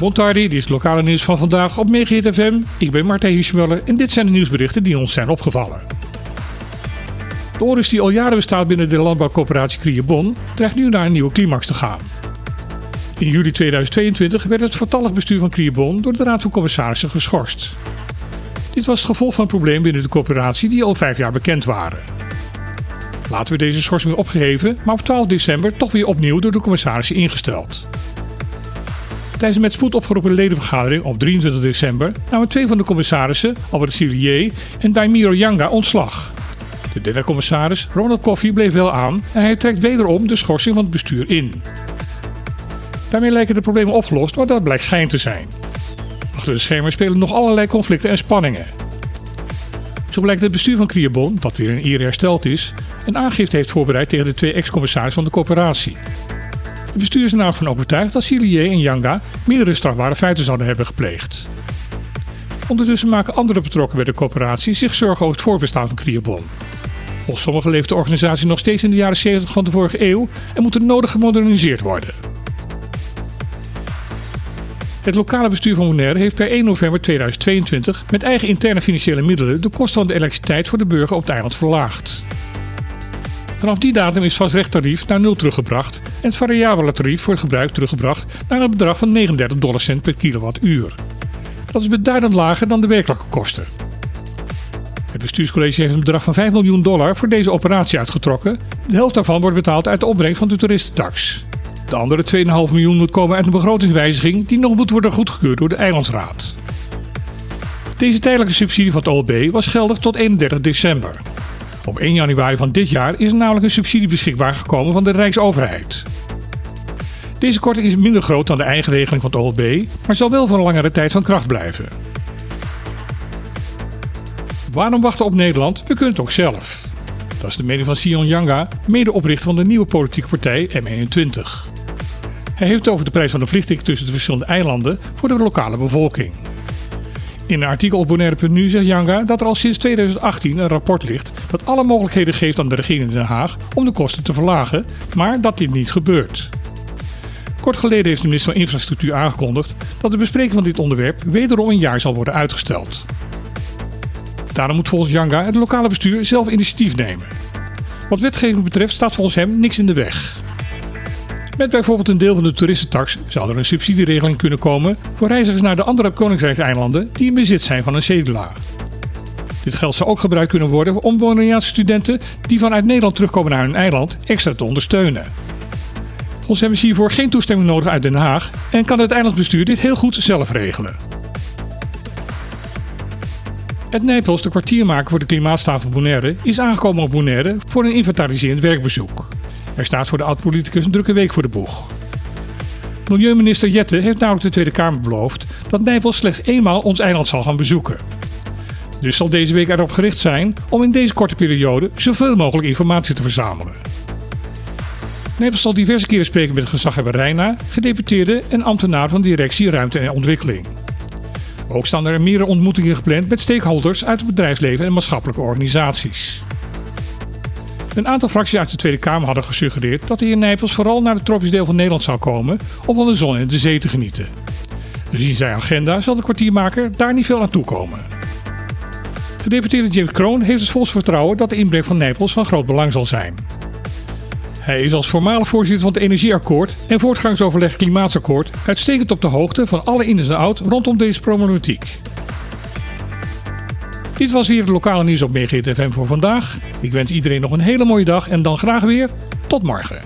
Montardi, dit is het lokale nieuws van vandaag op Megahit FM. Ik ben Martijn Hirschmuller en dit zijn de nieuwsberichten die ons zijn opgevallen. De oris die al jaren bestaat binnen de landbouwcoöperatie Kriebon dreigt nu naar een nieuwe climax te gaan. In juli 2022 werd het vertallig bestuur van Kriebon door de Raad van Commissarissen geschorst. Dit was het gevolg van een probleem binnen de coöperatie die al vijf jaar bekend waren. Later werd deze schorsing weer opgeheven, maar op 12 december toch weer opnieuw door de commissarissen ingesteld. Tijdens een met spoed opgeroepen ledenvergadering op 23 december namen twee van de commissarissen, Albert Silier en Daimiro Yanga, ontslag. De derde commissaris, Ronald Coffey, bleef wel aan en hij trekt wederom de schorsing van het bestuur in. Daarmee lijken de problemen opgelost, maar dat blijkt schijn te zijn. Achter de schermen spelen nog allerlei conflicten en spanningen. Zo blijkt het bestuur van Kriebon, dat weer in eer hersteld is, een aangifte heeft voorbereid tegen de twee ex-commissarissen van de corporatie. Het bestuur is er nou van overtuigd dat Silier en Yanga meerdere strafbare feiten zouden hebben gepleegd. Ondertussen maken andere betrokken bij de coöperatie zich zorgen over het voorbestaan van Kriebon. Volgens sommigen leeft de organisatie nog steeds in de jaren 70 van de vorige eeuw en moet er nodig gemoderniseerd worden. Het lokale bestuur van Bonaire heeft per 1 november 2022 met eigen interne financiële middelen de kosten van de elektriciteit voor de burger op het eiland verlaagd. Vanaf die datum is vastrecht naar nul teruggebracht en het variabele tarief voor gebruik teruggebracht naar een bedrag van 39 dollarcent per kilowattuur. Dat is beduidend lager dan de werkelijke kosten. Het bestuurscollege heeft een bedrag van 5 miljoen dollar voor deze operatie uitgetrokken. De helft daarvan wordt betaald uit de opbrengst van de toeristentax. De andere 2,5 miljoen moet komen uit een begrotingswijziging die nog moet worden goedgekeurd door de Eilandsraad. Deze tijdelijke subsidie van het OLB was geldig tot 31 december. Op 1 januari van dit jaar is er namelijk een subsidie beschikbaar gekomen van de Rijksoverheid. Deze korting is minder groot dan de eigen regeling van het OLB, maar zal wel voor een langere tijd van kracht blijven. Waarom wachten op Nederland? We kunnen het ook zelf. Dat is de mening van Sion Yanga, medeoprichter van de nieuwe politieke partij M21. Hij heeft het over de prijs van de vliegticket tussen de verschillende eilanden voor de lokale bevolking. In een artikel op Bonaire.nu zegt Yanga dat er al sinds 2018 een rapport ligt dat alle mogelijkheden geeft aan de regering in Den Haag om de kosten te verlagen, maar dat dit niet gebeurt. Kort geleden heeft de minister van Infrastructuur aangekondigd dat de bespreking van dit onderwerp wederom een jaar zal worden uitgesteld. Daarom moet volgens Yanga het lokale bestuur zelf initiatief nemen. Wat wetgeving betreft staat volgens hem niks in de weg. Met bijvoorbeeld een deel van de toeristentax zou er een subsidieregeling kunnen komen voor reizigers naar de andere Koninkrijkseilanden die in bezit zijn van een cedula. Dit geld zou ook gebruikt kunnen worden om Bonaireaanse studenten die vanuit Nederland terugkomen naar hun eiland extra te ondersteunen. Volgens hem is hiervoor geen toestemming nodig uit Den Haag en kan het eilandbestuur dit heel goed zelf regelen. Het Nijpels, de kwartiermaker voor de klimaatstafel Bonaire, is aangekomen op Bonaire voor een inventariserend werkbezoek. Er staat voor de oud-politicus een drukke week voor de boeg. Milieuminister Jette heeft namelijk de Tweede Kamer beloofd dat Nijpels slechts eenmaal ons eiland zal gaan bezoeken. Dus zal deze week erop gericht zijn om in deze korte periode zoveel mogelijk informatie te verzamelen. Nijpels zal diverse keren spreken met gezaghebber Reina, gedeputeerde en ambtenaar van directie Ruimte en Ontwikkeling. Ook staan er meerdere ontmoetingen gepland met stakeholders uit het bedrijfsleven en maatschappelijke organisaties. Een aantal fracties uit de Tweede Kamer hadden gesuggereerd dat de heer Nijpels vooral naar het tropisch deel van Nederland zou komen om van de zon en de zee te genieten. Dus in zijn agenda zal de kwartiermaker daar niet veel aan toekomen. Gedeputeerde James Kroon heeft het volste vertrouwen dat de inbreng van Nijpels van groot belang zal zijn. Hij is als voormalig voorzitter van het Energieakkoord en voortgangsoverleg Klimaatakkoord uitstekend op de hoogte van alle ins en outs rondom deze problematiek. Dit was hier het lokale nieuws op MGTFM voor vandaag. Ik wens iedereen nog een hele mooie dag en dan graag weer tot morgen.